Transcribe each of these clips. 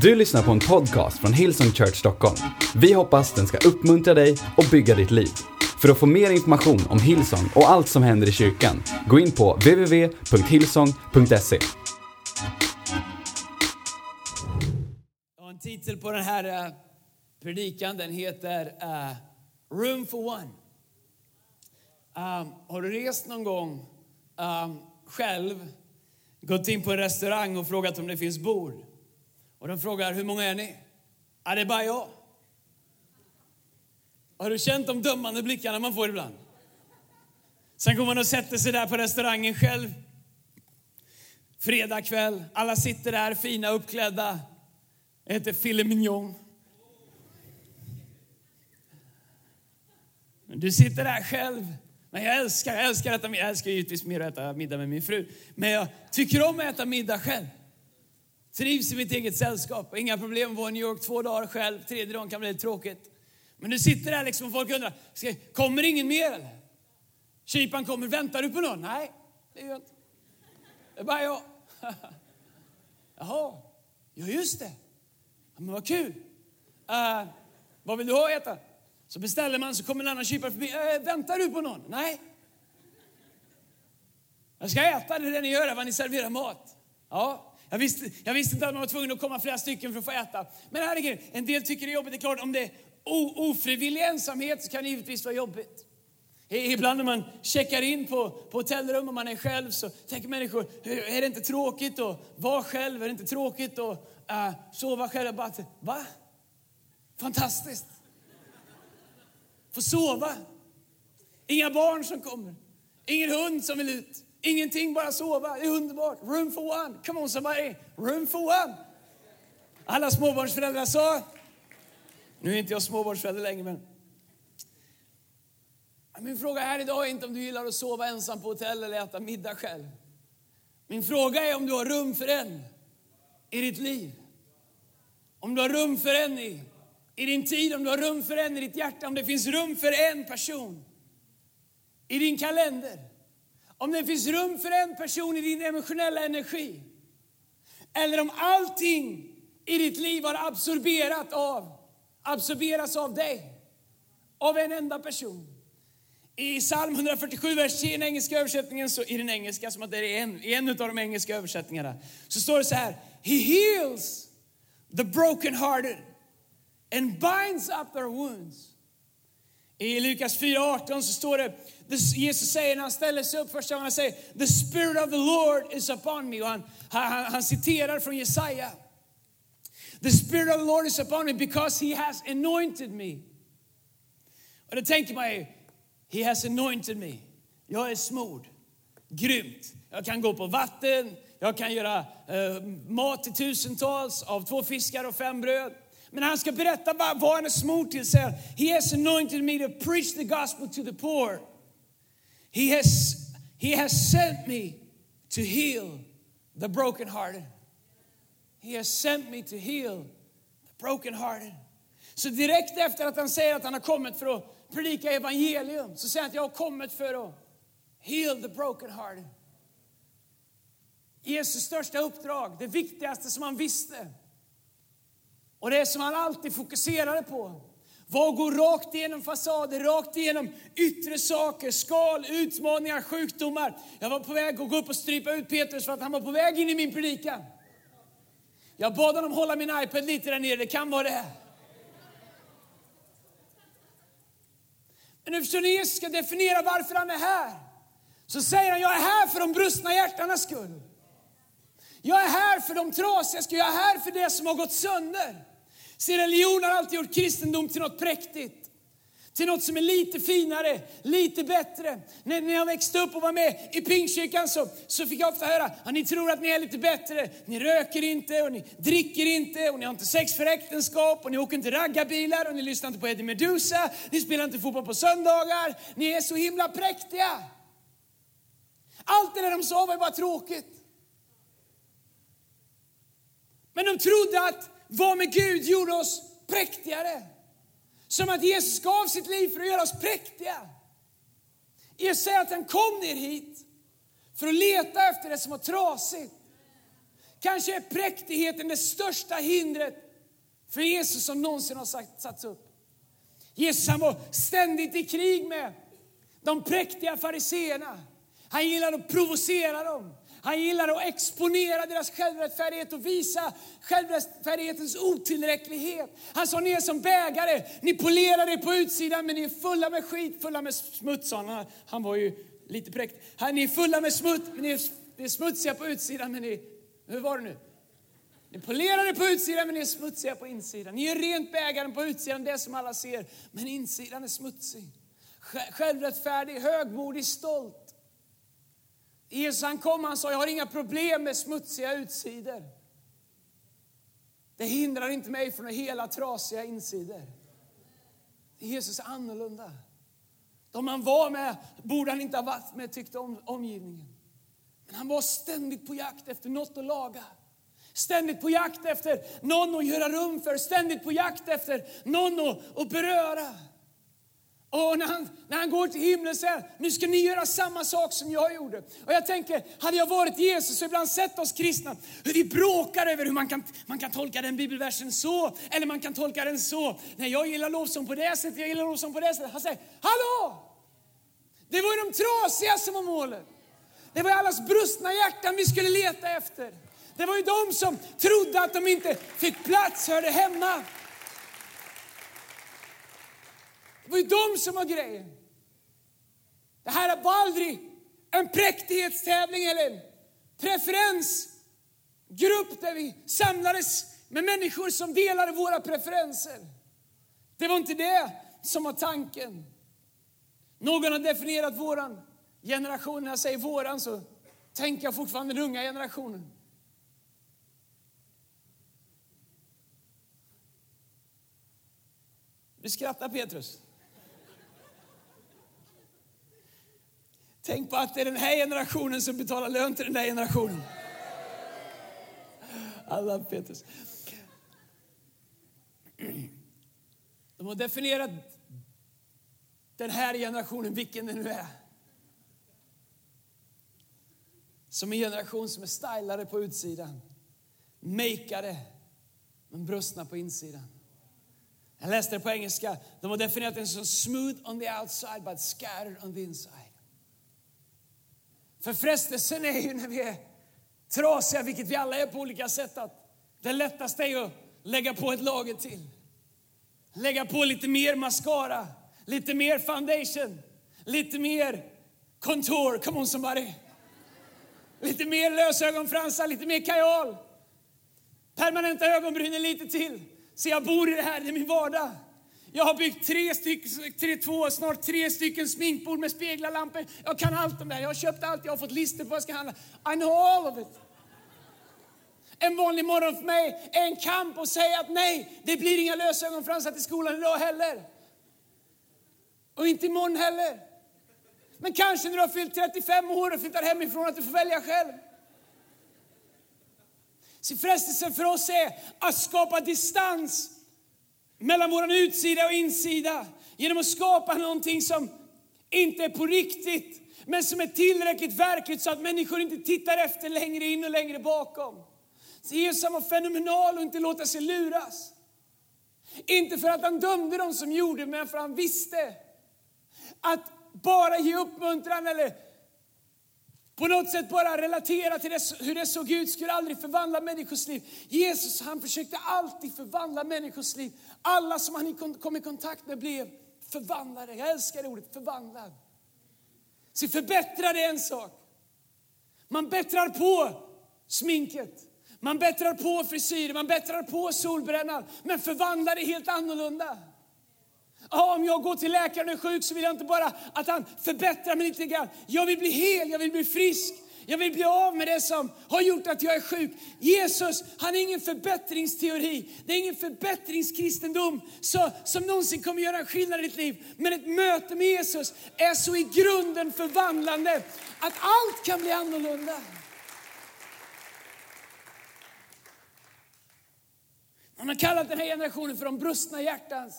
Du lyssnar på en podcast från Hillsong Church Stockholm. Vi hoppas den ska uppmuntra dig och bygga ditt liv. För att få mer information om Hillsong och allt som händer i kyrkan, gå in på www.hillsong.se. En titel på den här eh, predikan. Den heter uh, Room for One. Um, har du rest någon gång um, själv, gått in på en restaurang och frågat om det finns bord? Och de frågar, hur många är ni? Ja, det är bara jag. Har du känt de dömande blickarna man får ibland? Sen går man och sätter sig där på restaurangen själv. Fredag kväll, alla sitter där fina uppklädda. Jag heter filet mignon. Du sitter där själv. Men jag älskar, jag älskar att äta middag. Jag älskar givetvis mer att äta middag med min fru. Men jag tycker om att äta middag själv. Trivs i mitt eget sällskap. Inga problem att vara i New York två dagar själv. Tredje dagen kan bli lite tråkigt. Men du sitter där liksom och folk undrar, ska, kommer ingen mer eller? Kypan kommer, väntar du på någon? Nej, det gör jag inte. Det är bara jag. Jaha, ja just det. Ja, men vad kul. Uh, vad vill du ha att äta? Så beställer man, så kommer en annan kypare förbi. Uh, väntar du på någon? Nej. Jag ska äta, det är det ni gör, vad ni serverar mat. Ja, jag visste, jag visste inte att man var tvungen att komma flera stycken för att få äta. Men herregud, en del tycker det är jobbigt. Det är klart, om det är ofrivillig ensamhet så kan det givetvis vara jobbigt. Ibland när man checkar in på, på hotellrum och man är själv så tänker människor, är det inte tråkigt att vara själv? Är det inte tråkigt att uh, sova själv? Jag bara, va? Fantastiskt! Få sova. Inga barn som kommer. Ingen hund som vill ut. Ingenting, bara sova. Det är underbart. Room for one. Come on somebody. Room for one. Alla småbarnsföräldrar sa, nu är inte jag småbarnsförälder längre men min fråga här idag är inte om du gillar att sova ensam på hotell eller äta middag själv. Min fråga är om du har rum för en i ditt liv. Om du har rum för en i, i din tid, om du har rum för en i ditt hjärta, om det finns rum för en person i din kalender. Om det finns rum för en person i din emotionella energi. Eller om allting i ditt liv har absorberat av, absorberats av dig. Av en enda person. I psalm 147, vers 10 i den engelska översättningen, så, i den engelska, som att det är en, en av de engelska översättningarna, så står det så här. He heals the broken hearted and binds up their wounds. I Lukas 4.18 så står det, Jesus säger när han ställer sig upp första gången, han säger The spirit of the Lord is upon me. Och han, han, han citerar från Jesaja. The spirit of the Lord is upon me because he has anointed me. Och då tänker man ju, he has anointed me. Jag är smord. Grymt. Jag kan gå på vatten, jag kan göra eh, mat till tusentals av två fiskar och fem bröd. Men han ska berätta vad han är smord till. Säger, He has anointed me to preach the gospel to the poor. He has, he has sent me to heal the brokenhearted. He has sent me to heal the brokenhearted. Så direkt efter att han säger att han har kommit för att predika evangelium så säger han att jag har kommit för att heal the brokenhearted. Jesus största uppdrag, det viktigaste som han visste, och det som han alltid fokuserade på var att gå rakt igenom fasader, rakt igenom yttre saker, skal, utmaningar, sjukdomar. Jag var på väg att gå upp och strypa ut Petrus för att han var på väg in i min predikan. Jag bad honom hålla min iPad lite där nere, det kan vara det. Men nu ni, Jesus ska definiera varför han är här. Så säger han, jag är här för de brustna hjärtarnas skull. Jag är här för de trasiga skull, jag är här för det som har gått sönder. Se, religion har alltid gjort kristendom till något präktigt. Till något som är lite finare, lite bättre. När, när jag växte upp och var med i Pingstkyrkan så, så fick jag ofta höra att ni tror att ni är lite bättre. Ni röker inte och ni dricker inte och ni har inte sex för äktenskap och ni åker inte raggarbilar och ni lyssnar inte på Eddie Meduza. Ni spelar inte fotboll på söndagar. Ni är så himla präktiga. Allt det där de sa var bara tråkigt. Men de trodde att var med Gud gjorde oss präktigare. Som att Jesus gav sitt liv för att göra oss präktiga. Jesus säger att han kom ner hit för att leta efter det som var trasigt. Kanske är präktigheten det största hindret för Jesus som någonsin har satts upp. Jesus han var ständigt i krig med de präktiga fariseerna. Han gillade att provocera dem. Han gillade att exponera deras självrättfärdighet och visa självrättfärdighetens otillräcklighet. Han sa, ni är som bägare, ni polerar er på utsidan men ni är fulla med skit, fulla med smuts. Han, han var ju lite präktig. Ni är fulla med smuts, men ni är smutsiga på utsidan men ni, hur var det nu? Ni polerar er på utsidan men ni är smutsiga på insidan. Ni är rent bägaren på utsidan, det som alla ser, men insidan är smutsig. Självrättfärdig, högmodig, stolt. Jesus han kom han sa, jag har inga problem med smutsiga utsidor. Det hindrar inte mig från att hela trasiga insidor. Jesus är annorlunda. De han var med borde han inte ha varit med, tyckte om, omgivningen. Men han var ständigt på jakt efter något att laga. Ständigt på jakt efter någon att göra rum för, ständigt på jakt efter någon att, att beröra. Och när han, när han går till himlen säger nu ska ni göra samma sak som jag gjorde. Och jag tänker, hade jag varit Jesus och ibland sett oss kristna, hur vi bråkar över hur man kan, man kan tolka den bibelversen så, eller man kan tolka den så. Nej, jag gillar lovsång på det sättet, jag gillar lovsång på det sättet. Han säger, hallå! Det var ju de trasiga som var målet. Det var allas brustna hjärtan vi skulle leta efter. Det var ju de som trodde att de inte fick plats, hörde hemma. Det var ju de som var grejen. Det här var aldrig en präktighetstävling eller en preferensgrupp där vi samlades med människor som delade våra preferenser. Det var inte det som var tanken. Någon har definierat våran generation. När jag säger våran så tänker jag fortfarande den unga generationen. Du skrattar Petrus. Tänk på att det är den här generationen som betalar lön till den där generationen. Alla Petrus. De har definierat den här generationen, vilken det nu är. Som en generation som är stylade på utsidan, makeade, men brustna på insidan. Jag läste det på engelska. De har definierat den som smooth on the outside but scattered on the inside. För frestelsen är ju när vi är trasiga, vilket vi alla är på olika sätt, att det lättaste är att lägga på ett lager till. Lägga på lite mer mascara, lite mer foundation, lite mer contour, come on somebody. Lite mer lösögonfransar, lite mer kajal. Permanenta ögonbrynen lite till. Så jag bor i det här, det är min vardag. Jag har byggt tre, styck, tre, två, snart tre stycken sminkbord med speglarlampor. Jag kan allt om det här. Jag har köpt allt, jag har fått listor på vad jag ska handla. I know all of it. En vanlig morgon för mig är en kamp att säga att nej, det blir inga lösögonfransar till skolan idag heller. Och inte imorgon heller. Men kanske när du har fyllt 35 år och flyttar hemifrån att du får välja själv. Så frestelsen för oss är att skapa distans mellan vår utsida och insida genom att skapa någonting som inte är på riktigt men som är tillräckligt verkligt så att människor inte tittar efter längre in och längre bakom. Så Jesus var fenomenal och inte låta sig luras. Inte för att han dömde dem som gjorde men för att han visste att bara ge uppmuntran eller på något sätt bara relatera till det, hur det såg ut skulle aldrig förvandla människors liv. Jesus han försökte alltid förvandla människors liv. Alla som han kom i kontakt med blev förvandlade. Jag älskar det ordet, förvandlad. Så förbättrade är en sak. Man bättrar på sminket. Man bättrar på frisyren, man bättrar på solbrännan. Men förvandlar är helt annorlunda ah, om jag går till läkaren och är sjuk så vill jag inte bara att han förbättrar mig lite grann. Jag vill bli hel, jag vill bli frisk. Jag vill bli av med det som har gjort att jag är sjuk. Jesus, han är ingen förbättringsteori. Det är ingen förbättringskristendom så, som någonsin kommer göra en skillnad i ditt liv. Men ett möte med Jesus är så i grunden förvandlande att allt kan bli annorlunda. Man har kallat den här generationen för de brustna hjärtans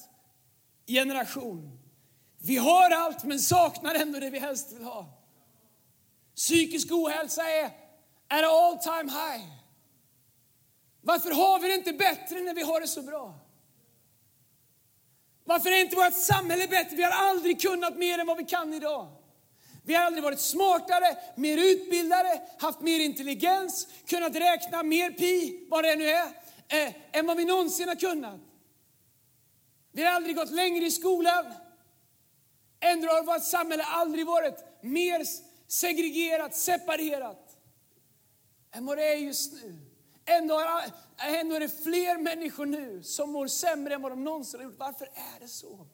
generation. Vi har allt men saknar ändå det vi helst vill ha. Psykisk ohälsa är at all time high. Varför har vi det inte bättre när vi har det så bra? Varför är inte vårt samhälle bättre? Vi har aldrig kunnat mer än vad vi kan idag. Vi har aldrig varit smartare, mer utbildade, haft mer intelligens, kunnat räkna mer pi, vad det nu är, eh, än vad vi någonsin har kunnat. Vi har aldrig gått längre i skolan. Ändå har vårt samhälle aldrig varit mer segregerat, separerat än vad det är just nu. Ändå, har, ändå är det fler människor nu som mår sämre än vad de någonsin har gjort. Varför är det så?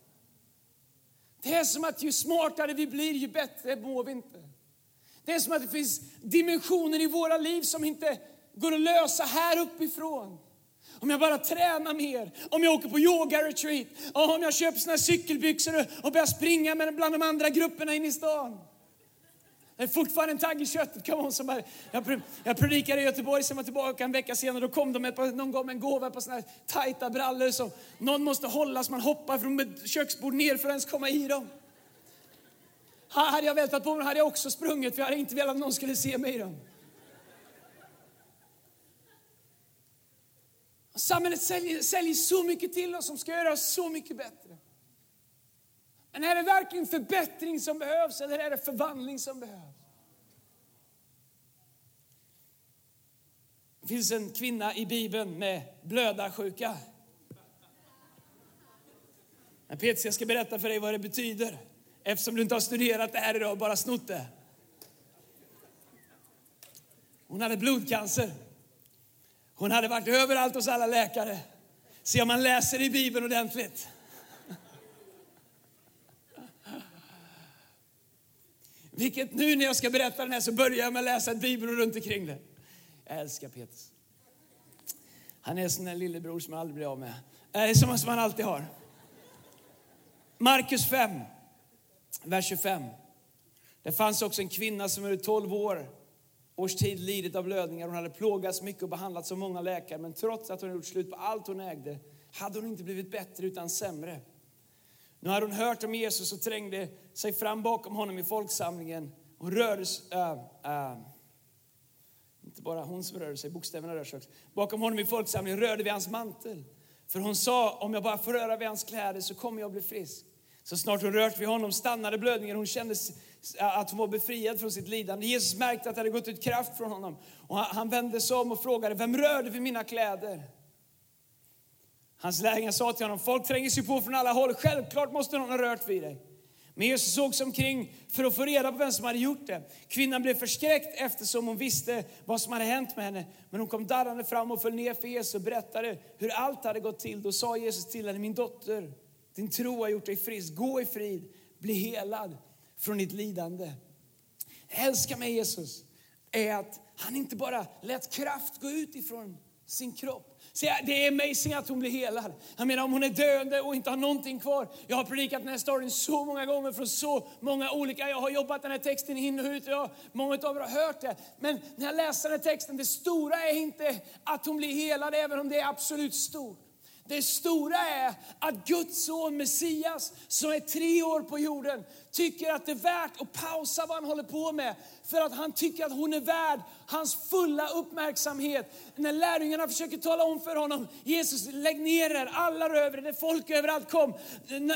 Det är som att ju smartare vi blir, ju bättre mår vi inte. Det är som att det finns dimensioner i våra liv som inte går att lösa här uppifrån. Om jag bara tränar mer, om jag åker på yoga-retreat, om jag köper såna cykelbyxor och börjar springa med bland de andra grupperna inne i stan. Det är fortfarande en tagg i köttet. Come on, somebody. jag, jag predikade i Göteborg, sen var tillbaka en vecka senare. Då kom de med någon gång med en gåva på såna här tajta brallor som någon måste hålla så man hoppar från köksbord ner för att ens komma i dem. Hade jag vältat på mig hade jag också sprungit, för jag hade inte velat att någon skulle se mig i dem. Samhället säljer, säljer så mycket till oss som ska göra oss så mycket bättre. Men är det verkligen förbättring som behövs eller är det förvandling som behövs? Det finns en kvinna i Bibeln med blödarsjuka. Men Petrus, jag ska berätta för dig vad det betyder eftersom du inte har studerat det här idag och bara snott det. Hon hade blodcancer. Hon hade varit överallt hos alla läkare. Se om man läser i Bibeln ordentligt. Vilket nu när jag ska berätta den här så börjar jag med att läsa Bibeln. runt omkring det. Jag älskar Petrus. Han är som en lillebror som jag aldrig blir av med. Äh, som, man han alltid har. Markus 5, vers 25. Det fanns också en kvinna som var 12 år års tid lidit av blödningar. Hon hade plågats mycket och behandlats av många läkare. Men trots att hon gjort slut på allt hon ägde hade hon inte blivit bättre utan sämre. Nu hade hon hört om Jesus och trängde sig fram bakom honom i folksamlingen Hon rörde äh, äh, inte bara hon som rörde sig, bokstäverna rörde sig också. Bakom honom i folksamlingen rörde vi hans mantel. För hon sa, om jag bara får röra vid hans kläder så kommer jag bli frisk. Så snart hon rört vid honom stannade blödningen. Hon kände att hon var befriad från sitt lidande. Jesus märkte att det hade gått ut kraft från honom. Och han vände sig om och frågade, vem rörde vid mina kläder? Hans lärjungar sa till honom, folk tränger sig på från alla håll, självklart måste någon ha rört vid dig. Men Jesus såg sig omkring för att få reda på vem som hade gjort det. Kvinnan blev förskräckt eftersom hon visste vad som hade hänt med henne. Men hon kom darrande fram och föll ner för Jesus och berättade hur allt hade gått till. Då sa Jesus till henne, min dotter, din tro har gjort dig frisk. Gå i frid, bli helad från ditt lidande. Jag älskar med Jesus är att han inte bara lät kraft gå ut ifrån sin kropp. Så det är amazing att hon blir helad. Jag menar om hon är döende och inte har någonting kvar. Jag har predikat den här storyn så många gånger från så många olika, jag har jobbat den här texten in och ut och jag, många av er har hört det. Men när jag läser den här texten, det stora är inte att hon blir helad även om det är absolut stort. Det stora är att Guds son Messias, som är tre år på jorden, tycker att det är värt att pausa vad han håller på med. För att han tycker att hon är värd hans fulla uppmärksamhet. När lärjungarna försöker tala om för honom, Jesus lägg ner er, alla rör det folk överallt kom.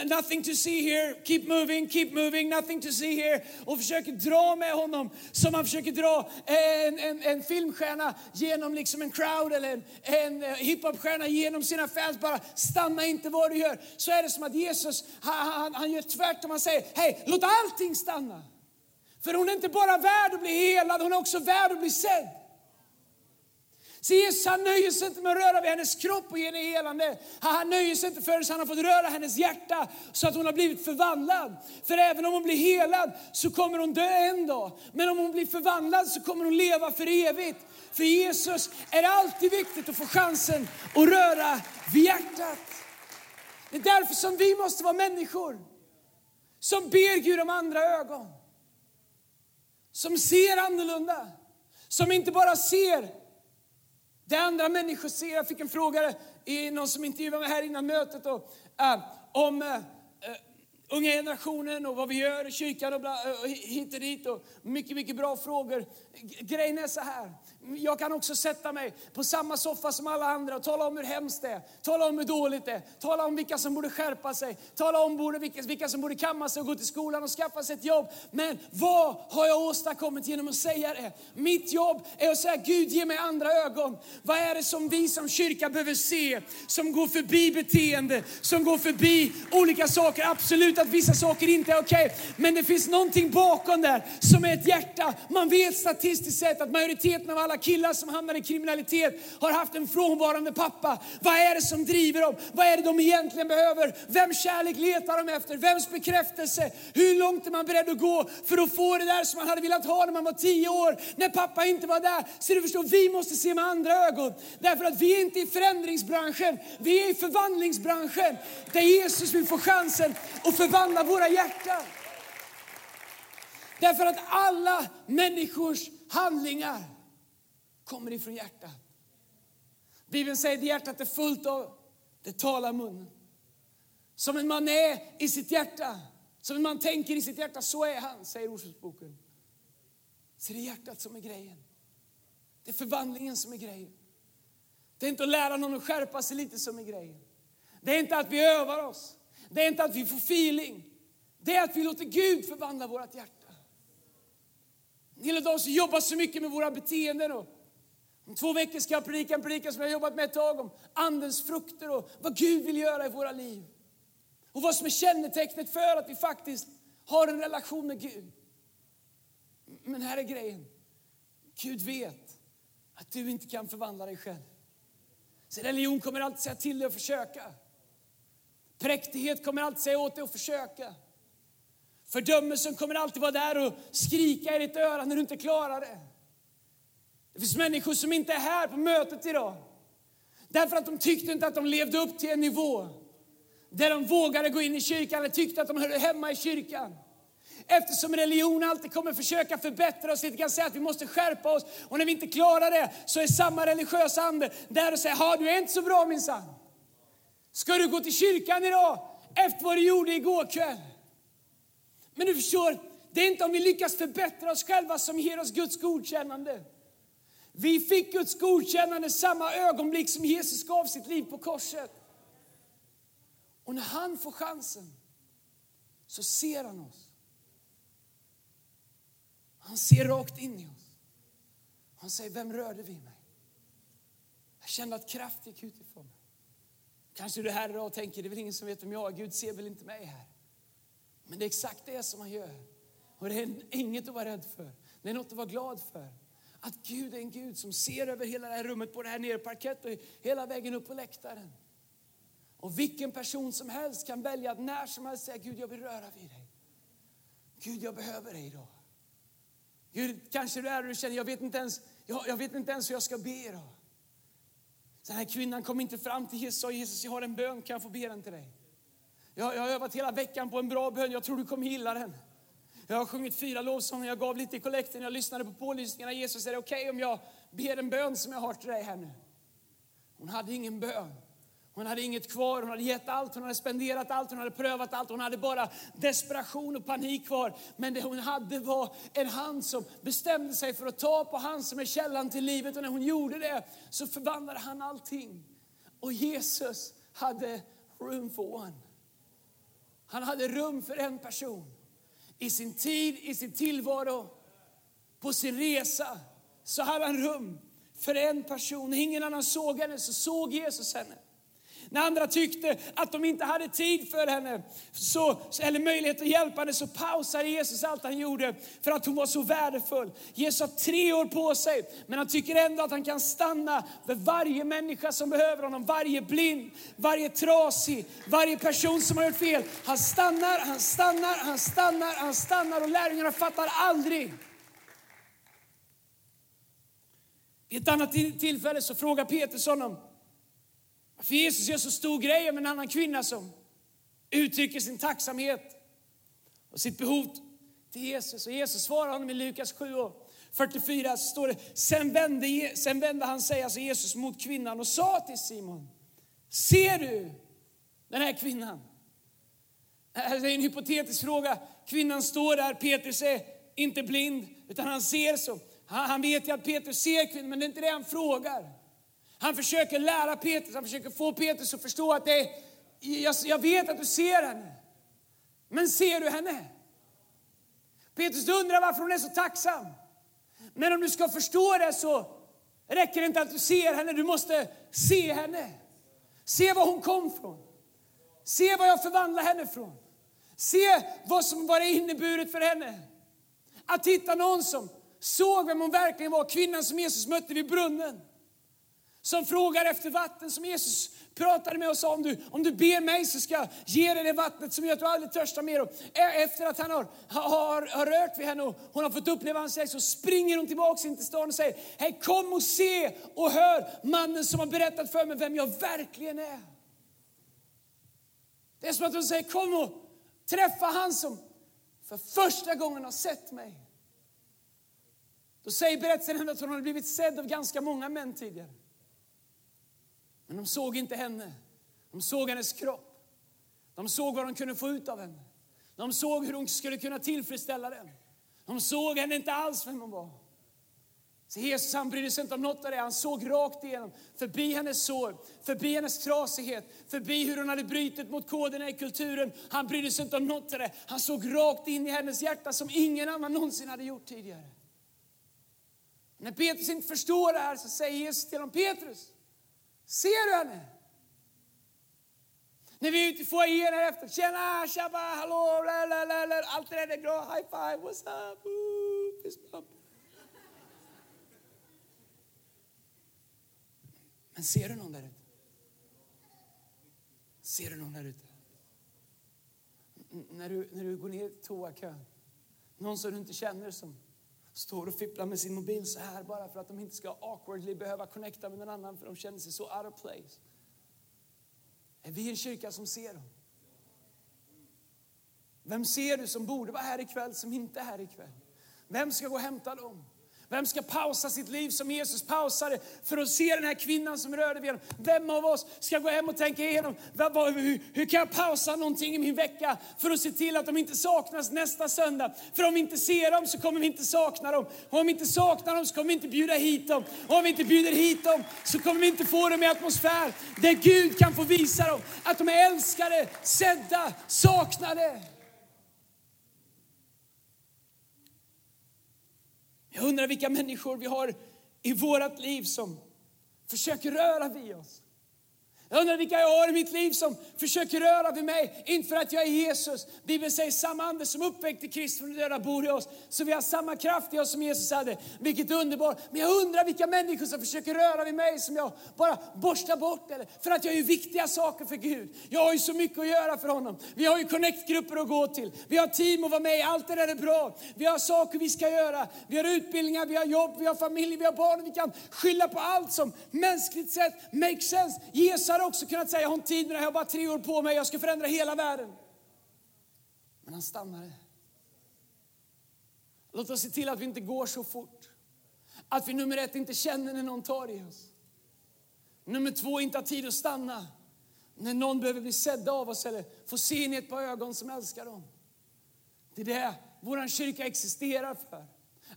Nothing to see here, keep moving, keep moving, nothing to see here. Och försöker dra med honom som man försöker dra en, en, en filmstjärna genom liksom en crowd eller en, en eh, hiphopstjärna genom sina fans. Bara stanna inte vad du gör. Så är det som att Jesus, han, han, han gör tvärtom. Han säger, hej låt allting stanna. För hon är inte bara värd att bli helad, hon är också värd att bli sedd. Så Jesus han nöjer sig inte med att röra vid hennes kropp och ge henne helande. Han nöjer sig inte förrän han har fått röra hennes hjärta så att hon har blivit förvandlad. För även om hon blir helad så kommer hon dö en dag. Men om hon blir förvandlad så kommer hon leva för evigt. För Jesus är det alltid viktigt att få chansen att röra vid hjärtat. Det är därför som vi måste vara människor som ber Gud om andra ögon som ser annorlunda. Som inte bara ser det andra människor ser. Jag fick en fråga i någon som intervjuade mig här innan mötet och, eh, äh, om, äh, unga generationen och vad vi gör i kyrkan och, bla, och hit och dit. Och mycket, mycket bra frågor. Grejen är så här, jag kan också sätta mig på samma soffa som alla andra och tala om hur hemskt det är, tala om hur dåligt det är, tala om vilka som borde skärpa sig, tala om vilka, som borde kamma sig och gå till skolan och skaffa sig ett jobb. Men vad har jag åstadkommit genom att säga det? Mitt jobb är att säga Gud ge mig andra ögon. Vad är det som vi som kyrka behöver se, som går förbi beteende, som går förbi olika saker. Absolut att vissa saker inte är okej, okay, men det finns någonting bakom där som är ett hjärta. Man vet statistiskt sett att majoriteten av alla alla killar som hamnar i kriminalitet har haft en frånvarande pappa. Vad är det som driver dem? Vad är det de egentligen behöver? Vems kärlek letar de efter? Vems bekräftelse? Hur långt är man beredd att gå för att få det där som man hade velat ha när man var tio år, när pappa inte var där? Så du förstår, vi måste se med andra ögon. Därför att vi är inte i förändringsbranschen, vi är i förvandlingsbranschen. Där Jesus vill få chansen att förvandla våra hjärtan. Därför att alla människors handlingar kommer ifrån hjärtat. Bibeln säger att hjärtat är fullt av, det talar munnen. Som en man är i sitt hjärta, som en man tänker i sitt hjärta, så är han, säger Ordspråksboken. Så det är hjärtat som är grejen. Det är förvandlingen som är grejen. Det är inte att lära någon att skärpa sig lite som är grejen. Det är inte att vi övar oss. Det är inte att vi får feeling. Det är att vi låter Gud förvandla vårt hjärta. En hel dag oss jobbar så mycket med våra beteenden och om två veckor ska jag predika en predikan som jag har jobbat med ett tag om andens frukter och vad Gud vill göra i våra liv. Och vad som är kännetecknet för att vi faktiskt har en relation med Gud. Men här är grejen. Gud vet att du inte kan förvandla dig själv. Så religion kommer alltid säga till dig att försöka. Präktighet kommer alltid säga åt dig att försöka. Fördömelsen kommer alltid vara där och skrika i ditt öra när du inte klarar det. Det finns människor som inte är här på mötet idag. Därför att de tyckte inte att de levde upp till en nivå där de vågade gå in i kyrkan eller tyckte att de hörde hemma i kyrkan. Eftersom religion alltid kommer försöka förbättra oss, lite kan säga att vi måste skärpa oss. Och när vi inte klarar det så är samma religiösa ande där och säger, ha du är inte så bra minsann. Ska du gå till kyrkan idag efter vad du gjorde igår kväll? Men du förstår, det är inte om vi lyckas förbättra oss själva som ger oss Guds godkännande. Vi fick Guds godkännande samma ögonblick som Jesus gav sitt liv på korset. Och när han får chansen så ser han oss. Han ser rakt in i oss. Han säger, vem rörde vid mig? Jag kände att kraft gick utifrån mig. Kanske du är här idag och tänker, det är väl ingen som vet om jag är, Gud ser väl inte mig här. Men det är exakt det som han gör. Och det är inget att vara rädd för. Det är något att vara glad för att Gud är en Gud som ser över hela det här rummet, både här nere på parkett och hela vägen upp på läktaren. Och vilken person som helst kan välja att när som helst säga Gud, jag vill röra vid dig. Gud, jag behöver dig idag. Gud, kanske du är och du känner, jag vet inte ens, jag, jag vet inte ens hur jag ska be idag. Den här kvinnan kom inte fram till Jesus och sa, Jesus, jag har en bön, kan jag få be den till dig? Jag, jag har övat hela veckan på en bra bön, jag tror du kommer gilla den. Jag har sjungit fyra lovsånger, jag gav lite i kollekten, jag lyssnade på pålysningarna. Jesus, är det okej okay om jag ber en bön som jag har till dig här nu? Hon hade ingen bön. Hon hade inget kvar, hon hade gett allt, hon hade spenderat allt, hon hade prövat allt. Hon hade bara desperation och panik kvar. Men det hon hade var en hand som bestämde sig för att ta på han som är källan till livet. Och när hon gjorde det så förvandlade han allting. Och Jesus hade room for one. Han hade rum för en person i sin tid, i sin tillvaro, på sin resa, så hade han rum för en person. Ingen annan såg henne så såg Jesus henne. När andra tyckte att de inte hade tid för henne, så, eller möjlighet att hjälpa henne, så pausade Jesus allt han gjorde för att hon var så värdefull. Jesus har tre år på sig, men han tycker ändå att han kan stanna för varje människa som behöver honom. Varje blind, varje trasig, varje person som har gjort fel. Han stannar, han stannar, han stannar, han stannar och lärjungarna fattar aldrig. I ett annat tillfälle så frågar Petrus honom, för Jesus gör så stor grej om en annan kvinna som uttrycker sin tacksamhet och sitt behov till Jesus. Och Jesus svarar honom i Lukas 7 och 44 så står det, sen vände, sen vände han sig, alltså Jesus, mot kvinnan och sa till Simon, ser du den här kvinnan? Det är en hypotetisk fråga. Kvinnan står där, Petrus är inte blind, utan han ser så. Han, han vet ju att Petrus ser kvinnan, men det är inte det han frågar. Han försöker lära Petrus, han försöker få Petrus att förstå att det är, jag, jag vet att du ser henne. Men ser du henne? Petrus undrar varför hon är så tacksam. Men om du ska förstå det så räcker det inte att du ser henne, du måste se henne. Se var hon kom från. Se var jag förvandlade henne från. Se vad som var inneburit för henne. Att hitta någon som såg vem hon verkligen var, kvinnan som Jesus mötte vid brunnen. Som frågar efter vatten, som Jesus pratade med och sa om du, om du ber mig så ska jag ge dig det vattnet som gör att du aldrig törstar mer. Och efter att han har, har, har rört vid henne och hon har fått uppleva hans kärlek så springer hon tillbaka in till stan och säger, hej kom och se och hör mannen som har berättat för mig vem jag verkligen är. Det är som att hon säger, kom och träffa han som för första gången har sett mig. Då säger berättelsen att hon har blivit sedd av ganska många män tidigare. Men de såg inte henne. De såg hennes kropp. De såg vad de kunde få ut av henne. De såg hur hon skulle kunna tillfredsställa den. De såg henne inte alls vem hon var. Så Jesus han brydde sig inte om något av det. Han såg rakt igenom, förbi hennes sår, förbi hennes trasighet, förbi hur hon hade brutit mot koderna i kulturen. Han brydde sig inte om något av det. Han såg rakt in i hennes hjärta som ingen annan någonsin hade gjort tidigare. När Petrus inte förstår det här så säger Jesus till honom, Petrus, ser du henne? När vi är ute i foajén här efter, tjena, tjabba, hallå, la, allt det där är bra, high five, what's up, Ooh, fist bump. Men ser du någon där ute? Ser du någon där ute? När du, när du går ner i toakön, någon som du inte känner som står och fipplar med sin mobil så här bara för att de inte ska awkwardly behöva connecta med någon annan för de känner sig så out of place. Är vi en kyrka som ser dem? Vem ser du som borde vara här ikväll som inte är här ikväll? Vem ska gå och hämta dem? Vem ska pausa sitt liv som Jesus pausade för att se den här kvinnan som rörde vid honom? Vem av oss ska gå hem och tänka igenom, hur, hur kan jag pausa någonting i min vecka för att se till att de inte saknas nästa söndag? För om vi inte ser dem så kommer vi inte sakna dem. Och om vi inte saknar dem så kommer vi inte bjuda hit dem. Och om vi inte bjuder hit dem så kommer vi inte få dem i atmosfär där Gud kan få visa dem att de är älskade, sedda, saknade. Jag undrar vilka människor vi har i vårt liv som försöker röra vid oss. Jag undrar vilka jag har i mitt liv som försöker röra vid mig. Inte för att jag är Jesus. Bibeln säger samma ande som uppväckte Kristus från de döda bor i oss. Så vi har samma kraft i oss som Jesus hade. Vilket underbart. Men jag undrar vilka människor som försöker röra vid mig som jag bara borstar bort. Eller, för att jag gör viktiga saker för Gud. Jag har ju så mycket att göra för honom. Vi har ju connect-grupper att gå till. Vi har team att vara med i. Allt det där är bra. Vi har saker vi ska göra. Vi har utbildningar, vi har jobb, vi har familj, vi har barn. Vi kan skylla på allt som mänskligt sett makes sense. Jesus hade också kunnat säga, jag har inte tid med det här, jag har bara tre år på mig, jag ska förändra hela världen. Men han stannade. Låt oss se till att vi inte går så fort. Att vi nummer ett inte känner när någon tar i oss. Nummer två, inte har tid att stanna. När någon behöver bli sedd av oss eller få se in i ett par ögon som älskar dem. Det är det vår kyrka existerar för.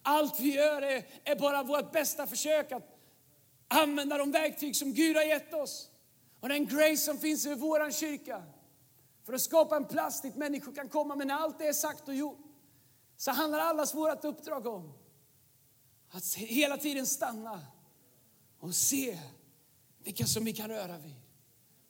Allt vi gör är, är bara vårt bästa försök att använda de verktyg som Gud har gett oss. Och den grace som finns i vår kyrka. För att skapa en plats dit människor kan komma. Men när allt det är sagt och gjort så handlar allas vårt uppdrag om att hela tiden stanna och se vilka som vi kan röra vid.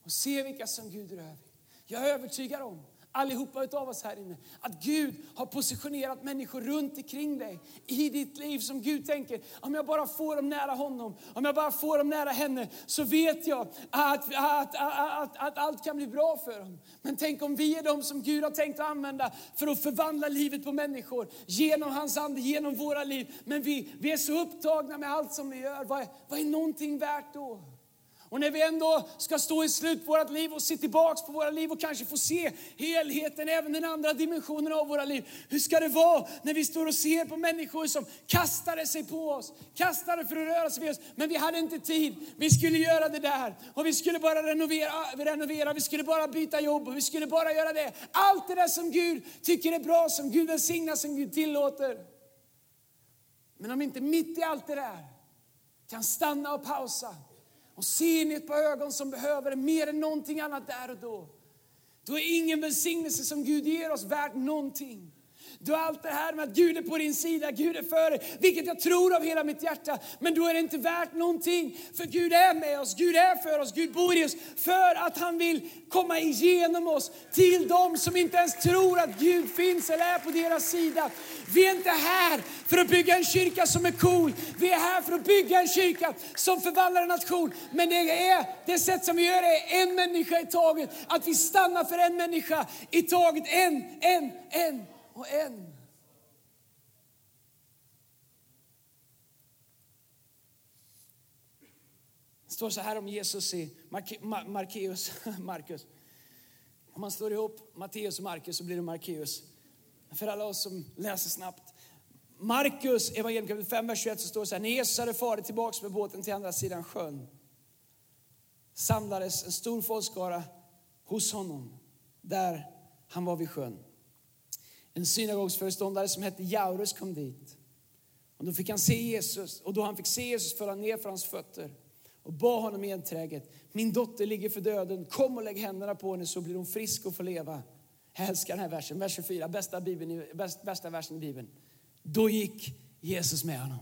Och se vilka som Gud rör vid. Jag är övertygad om allihopa av oss här inne. Att Gud har positionerat människor runt omkring dig i ditt liv som Gud tänker, om jag bara får dem nära honom, om jag bara får dem nära henne, så vet jag att, att, att, att, allt kan bli bra för dem. Men tänk om vi är de som Gud har tänkt att använda för att förvandla livet på människor genom hans ande, genom våra liv. Men vi, vi är så upptagna med allt som vi gör. Vad är, vad är någonting värt då? Och när vi ändå ska stå i slut på vårt liv och se tillbaks på våra liv och kanske få se helheten, även den andra dimensionen av våra liv. Hur ska det vara när vi står och ser på människor som kastade sig på oss, kastade för att röra sig vid oss, men vi hade inte tid. Vi skulle göra det där och vi skulle bara renovera, renovera, vi skulle bara byta jobb och vi skulle bara göra det. Allt det där som Gud tycker är bra, som Gud välsignar, som Gud tillåter. Men om inte mitt i allt det där kan stanna och pausa och ser i ett par ögon som behöver det mer än någonting annat där och då. Då är ingen välsignelse som Gud ger oss värt någonting. Du har allt det här med att Gud är på din sida, Gud är för dig, vilket jag tror av hela mitt hjärta. Men då är det inte värt någonting, för Gud är med oss, Gud är för oss, Gud bor i oss, för att han vill komma igenom oss till dem som inte ens tror att Gud finns eller är på deras sida. Vi är inte här för att bygga en kyrka som är cool, vi är här för att bygga en kyrka som förvandlar en nation. Men det är det sätt som vi gör det är en människa i taget, att vi stannar för en människa i taget, en, en, en och en. Det står så här om Jesus i Markeus, Markus. Om man slår ihop Matteus och Markus så blir det Markeus. För alla oss som läser snabbt. Markus evangelium kapitel 5, vers 21 så står det så här. När Jesus hade farit tillbaka med båten till andra sidan sjön samlades en stor folkskara hos honom där han var vid sjön. En synagogsföreståndare som hette Jaurus kom dit. Och då fick han se Jesus och då han fick se Jesus föll han ner för hans fötter och bad honom enträget. Min dotter ligger för döden, kom och lägg händerna på henne så blir hon frisk och får leva. Jag älskar den här versen, vers 24, bästa, Bibeln, bästa versen i Bibeln. Då gick Jesus med honom.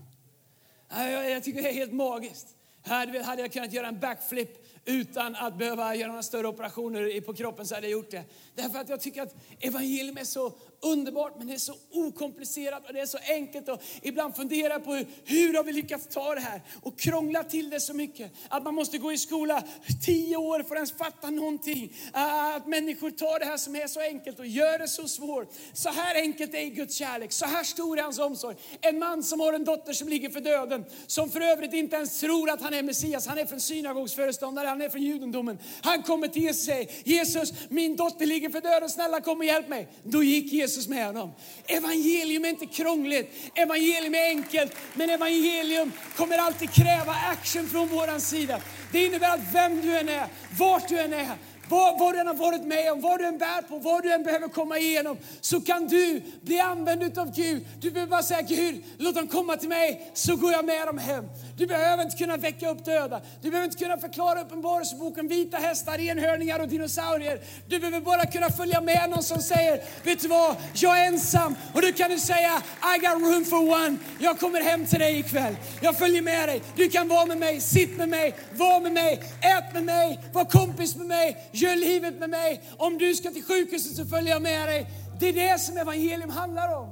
Jag tycker det är helt magiskt. Hade jag kunnat göra en backflip utan att behöva göra några större operationer på kroppen så hade jag gjort det. Därför att jag tycker att evangelium är så underbart men det är så okomplicerat och det är så enkelt. Och ibland funderar jag på hur, hur har vi lyckats ta det här och krångla till det så mycket. Att man måste gå i skola tio år för att ens fatta någonting. Ah, att människor tar det här som är så enkelt och gör det så svårt. Så här enkelt är Guds kärlek, så här stor är hans omsorg. En man som har en dotter som ligger för döden, som för övrigt inte ens tror att han är Messias. Han är från synagogsföreståndare, han är från judendomen. Han kommer till Jesus och säger, Jesus min dotter ligger för döden, snälla kom och hjälp mig. Då gick Jesus med honom. Evangelium är inte krångligt, evangelium är enkelt, men evangelium kommer alltid kräva action från vår sida. Det innebär att vem du än är, vart du än är, vad, vad du än har varit med om, vad du än bär på, vad du än behöver komma igenom, så kan du bli använd av Gud. Du behöver bara säga Gud, låt dem komma till mig, så går jag med dem hem. Du behöver inte kunna väcka upp döda. Du behöver inte kunna förklara Uppenbarelseboken, vita hästar, enhörningar och dinosaurier. Du behöver bara kunna följa med någon som säger, vet du vad, jag är ensam. Och då kan du säga, I got room for one. Jag kommer hem till dig ikväll. Jag följer med dig. Du kan vara med mig, sitt med mig, var med mig, ät med mig, var kompis med mig, gör livet med mig. Om du ska till sjukhuset så följer jag med dig. Det är det som evangelium handlar om.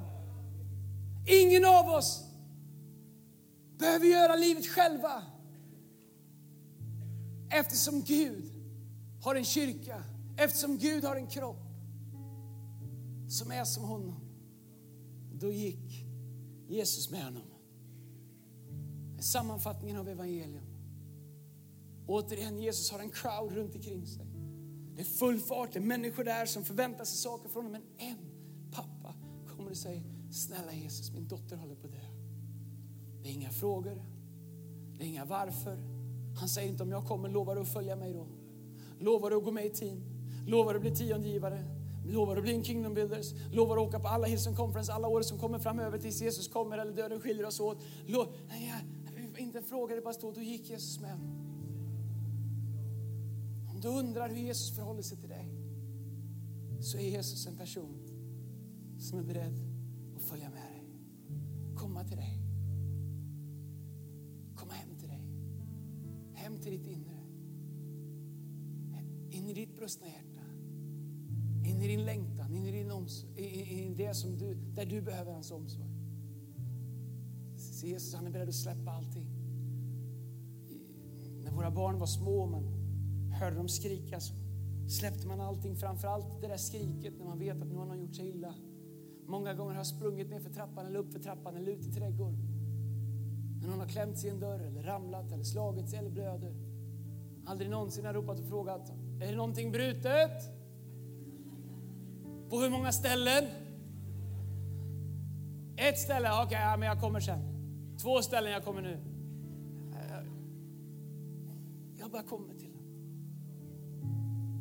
Ingen av oss behöver göra livet själva. Eftersom Gud har en kyrka, eftersom Gud har en kropp som är som honom. Då gick Jesus med honom. Sammanfattningen av evangelium. Återigen, Jesus har en crowd runt omkring sig. Det är full fart, det är människor där som förväntar sig saker från honom. Men en pappa kommer och säger, snälla Jesus, min dotter håller på att dö. Det är inga frågor, det är inga varför. Han säger inte om jag kommer, lovar du att följa mig då? Lovar du att gå med i team? Lovar du att bli tiondegivare? Lovar du att bli en Kingdom Builders? Lovar du att åka på alla Hillsong Conference alla år som kommer framöver tills Jesus kommer eller döden skiljer oss åt? Lo Nej, inte en fråga, det bara stod, då gick Jesus med. Om du undrar hur Jesus förhåller sig till dig så är Jesus en person som är beredd att följa med dig, komma till dig. Hem till ditt inre. In i ditt brustna hjärta. In i din längtan, in i, din omsorg, in i det som du, där du behöver hans omsorg. Så Jesus han är beredd att släppa allting. När våra barn var små och man hörde dem skrika så släppte man allting, framförallt det där skriket när man vet att någon har gjort sig illa. Många gånger har jag sprungit ner för trappan eller upp för trappan eller ut i trädgården. När någon har klämt sig i en dörr eller ramlat eller slagit sig eller blöder. Aldrig någonsin har ropat och frågat, är det någonting brutet? På hur många ställen? Ett ställe, okej, okay, ja, men jag kommer sen. Två ställen, jag kommer nu. Jag bara kommer till honom.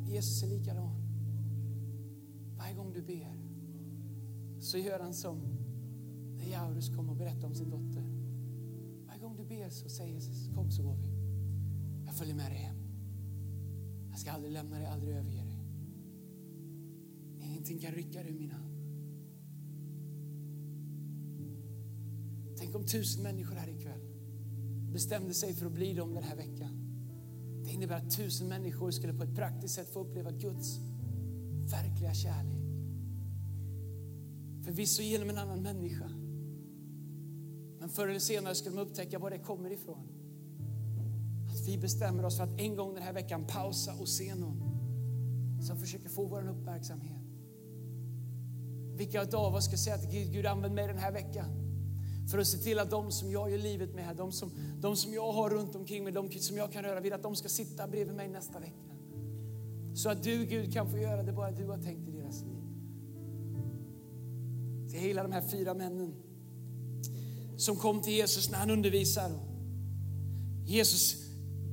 Jesus är likadan. Varje gång du ber så gör han som när Jaurus kom och berättade om sin dotter. Ber så säger Jesus, kom så går vi. Jag följer med dig hem. Jag ska aldrig lämna dig, aldrig överge dig. Ingenting kan rycka dig ur min hand. Tänk om tusen människor här ikväll bestämde sig för att bli dem den här veckan. Det innebär att tusen människor skulle på ett praktiskt sätt få uppleva Guds verkliga kärlek. Förvisso genom en annan människa. Men förr eller senare skulle de upptäcka var det kommer ifrån. Att vi bestämmer oss för att en gång den här veckan pausa och se någon som försöker få vår uppmärksamhet. Vilka av oss ska säga att Gud, Gud använd mig den här veckan för att se till att de som jag gör livet med, de som, de som jag har runt omkring mig, de som jag kan röra vid, att de ska sitta bredvid mig nästa vecka. Så att du Gud kan få göra det bara du har tänkt i deras liv. Till hela de här fyra männen som kom till Jesus när han undervisar. Jesus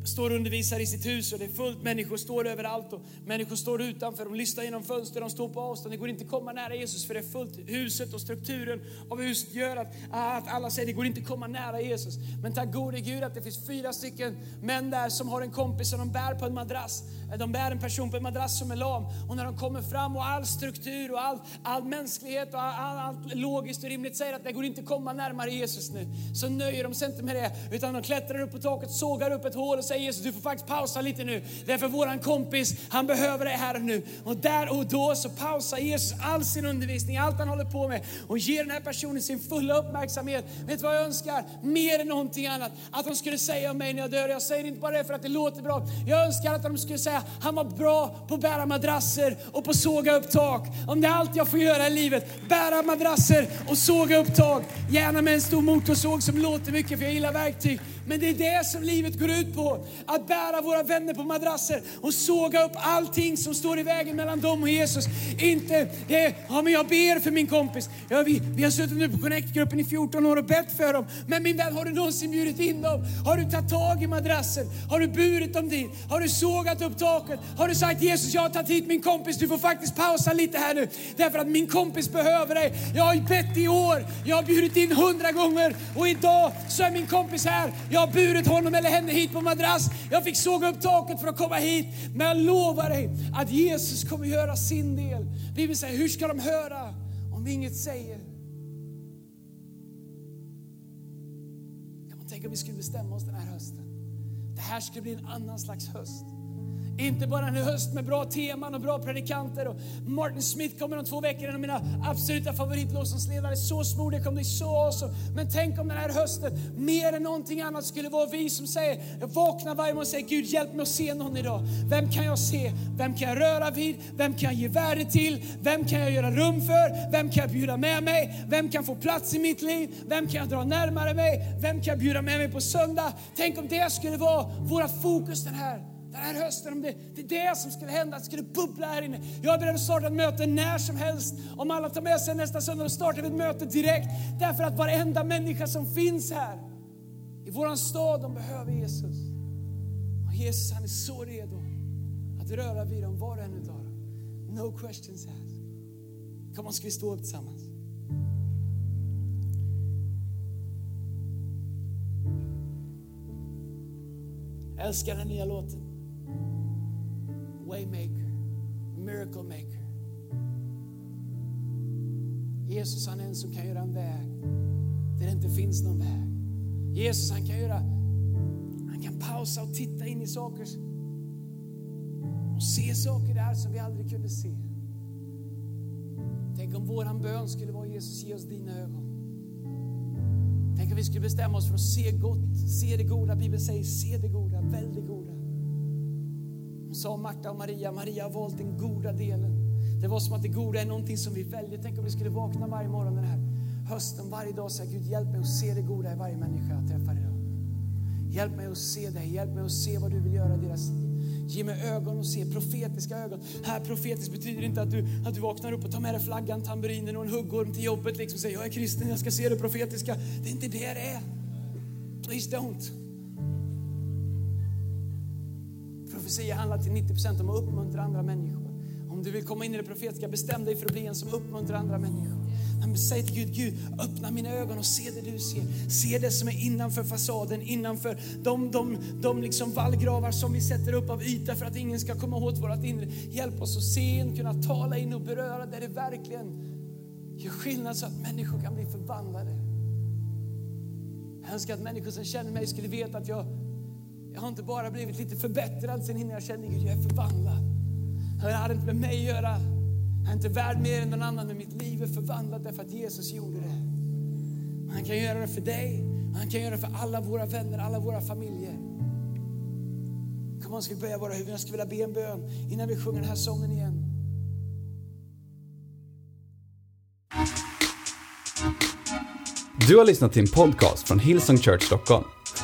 står och undervisar i sitt hus och det är fullt, människor står överallt och människor står utanför, de lyssnar genom fönster, de står på avstånd. Det går inte att komma nära Jesus för det är fullt. Huset och strukturen av huset gör att, att alla säger det går inte att komma nära Jesus. Men tack gode Gud att det finns fyra stycken män där som har en kompis som de bär på en madrass. De bär en person på en madrass som är lam och när de kommer fram och all struktur och all, all mänsklighet och all, allt logiskt och rimligt säger att det går inte att komma närmare Jesus nu. Så nöjer de sig inte med det utan de klättrar upp på taket, sågar upp ett hål och säger Jesus du får faktiskt pausa lite nu. Därför våran kompis, han behöver dig här och nu. Och där och då så pausar Jesus all sin undervisning, allt han håller på med och ger den här personen sin fulla uppmärksamhet. Vet du vad jag önskar? Mer än någonting annat. Att de skulle säga om mig när jag dör. Jag säger inte bara det för att det låter bra. Jag önskar att de skulle säga, han var bra på att bära madrasser och på att såga upp tak. Om det är allt jag får göra i livet, bära madrasser och såga upp tak. Gärna med en stor motorsåg som låter mycket för jag gillar verktyg. Men det är det som livet går ut på. Att bära våra vänner på madrasser och såga upp allting som står i vägen mellan dem och Jesus. Inte, det, ja men jag ber för min kompis. Ja, vi, vi har suttit nu på Connect-gruppen i 14 år och bett för dem. Men min vän, har du någonsin bjudit in dem? Har du tagit tag i madrassen? Har du burit dem dit? Har du sågat upp taket? Har du sagt Jesus, jag har tagit hit min kompis, du får faktiskt pausa lite här nu. Därför att min kompis behöver dig. Jag har bett i år, jag har bjudit in hundra gånger och idag så är min kompis här. Jag har burit honom eller henne hit på madrass. Jag fick såga upp taket för att komma hit. Men jag lovar dig att Jesus kommer göra sin del. Bibeln säger, hur ska de höra om vi inget säger? Kan man tänka om vi skulle bestämma oss den här hösten? Det här skulle bli en annan slags höst. Inte bara en höst med bra teman och bra predikanter. Och Martin Smith kommer om två veckor, en av mina absoluta favoritlovsångsledare. Så smord, det kommer bli så awesome. Men tänk om den här hösten, mer än någonting annat, skulle vara vi som säger, jag vaknar varje morgon och säger, Gud hjälp mig att se någon idag. Vem kan jag se? Vem kan jag röra vid? Vem kan jag ge värde till? Vem kan jag göra rum för? Vem kan jag bjuda med mig? Vem kan få plats i mitt liv? Vem kan jag dra närmare mig? Vem kan jag bjuda med mig på söndag? Tänk om det skulle vara våra fokus den här den här hösten, om det, det är det som skulle hända, att det skulle bubbla här inne. Jag är beredd att starta ett möte när som helst. Om alla tar med sig nästa söndag, då startar vi ett möte direkt. Därför att varenda människa som finns här i våran stad, de behöver Jesus. Och Jesus han är så redo att röra vid dem, var och en utav dem. No questions asked. Kom on, ska vi stå upp tillsammans? Jag älskar den nya låten. Waymaker, miracle maker. Jesus han är en som kan göra en väg där det inte finns någon väg. Jesus han kan göra, han kan pausa och titta in i saker och se saker där som vi aldrig kunde se. Tänk om våran bön skulle vara Jesus ge oss dina ögon. Tänk om vi skulle bestämma oss för att se gott, se det goda. Bibeln säger se det goda, välj det goda. Sa Marta och Maria, Maria har valt den goda delen. Det var som att det goda är någonting som vi väljer. Tänk om vi skulle vakna varje morgon den här hösten, varje dag och säga Gud hjälp mig att se det goda i varje människa jag träffar idag. Hjälp mig att se dig, hjälp mig att se vad du vill göra i deras liv. Ge mig ögon att se, profetiska ögon. Här profetiskt betyder inte att du, att du vaknar upp och tar med dig flaggan, tamburinen och en huggorm till jobbet liksom och säger jag är kristen, jag ska se det profetiska. Det är inte det det är. Please don't. Profetia handlar till 90% om att uppmuntra andra människor. Om du vill komma in i det profetiska, bestäm dig för att bli en som uppmuntrar andra människor. Men säg till Gud, Gud, öppna mina ögon och se det du ser. Se det som är innanför fasaden, innanför de, de, de liksom vallgravar som vi sätter upp av yta för att ingen ska komma åt vårt inre. Hjälp oss att se in, kunna tala in och beröra där det verkligen gör skillnad så att människor kan bli förvandlade. Jag önskar att människor som känner mig skulle veta att jag, jag har inte bara blivit lite förbättrad sen innan jag kände Gud, jag är förvandlad. Det hade inte med mig att göra. Jag är inte värd mer än någon annan, men mitt liv är förvandlat därför att Jesus gjorde det. Han kan göra det för dig, han kan göra det för alla våra vänner, alla våra familjer. Kom on, ska vi böja våra huvuden? Jag skulle vilja be en bön innan vi sjunger den här sången igen. Du har lyssnat till en podcast från Hillsong Church Stockholm.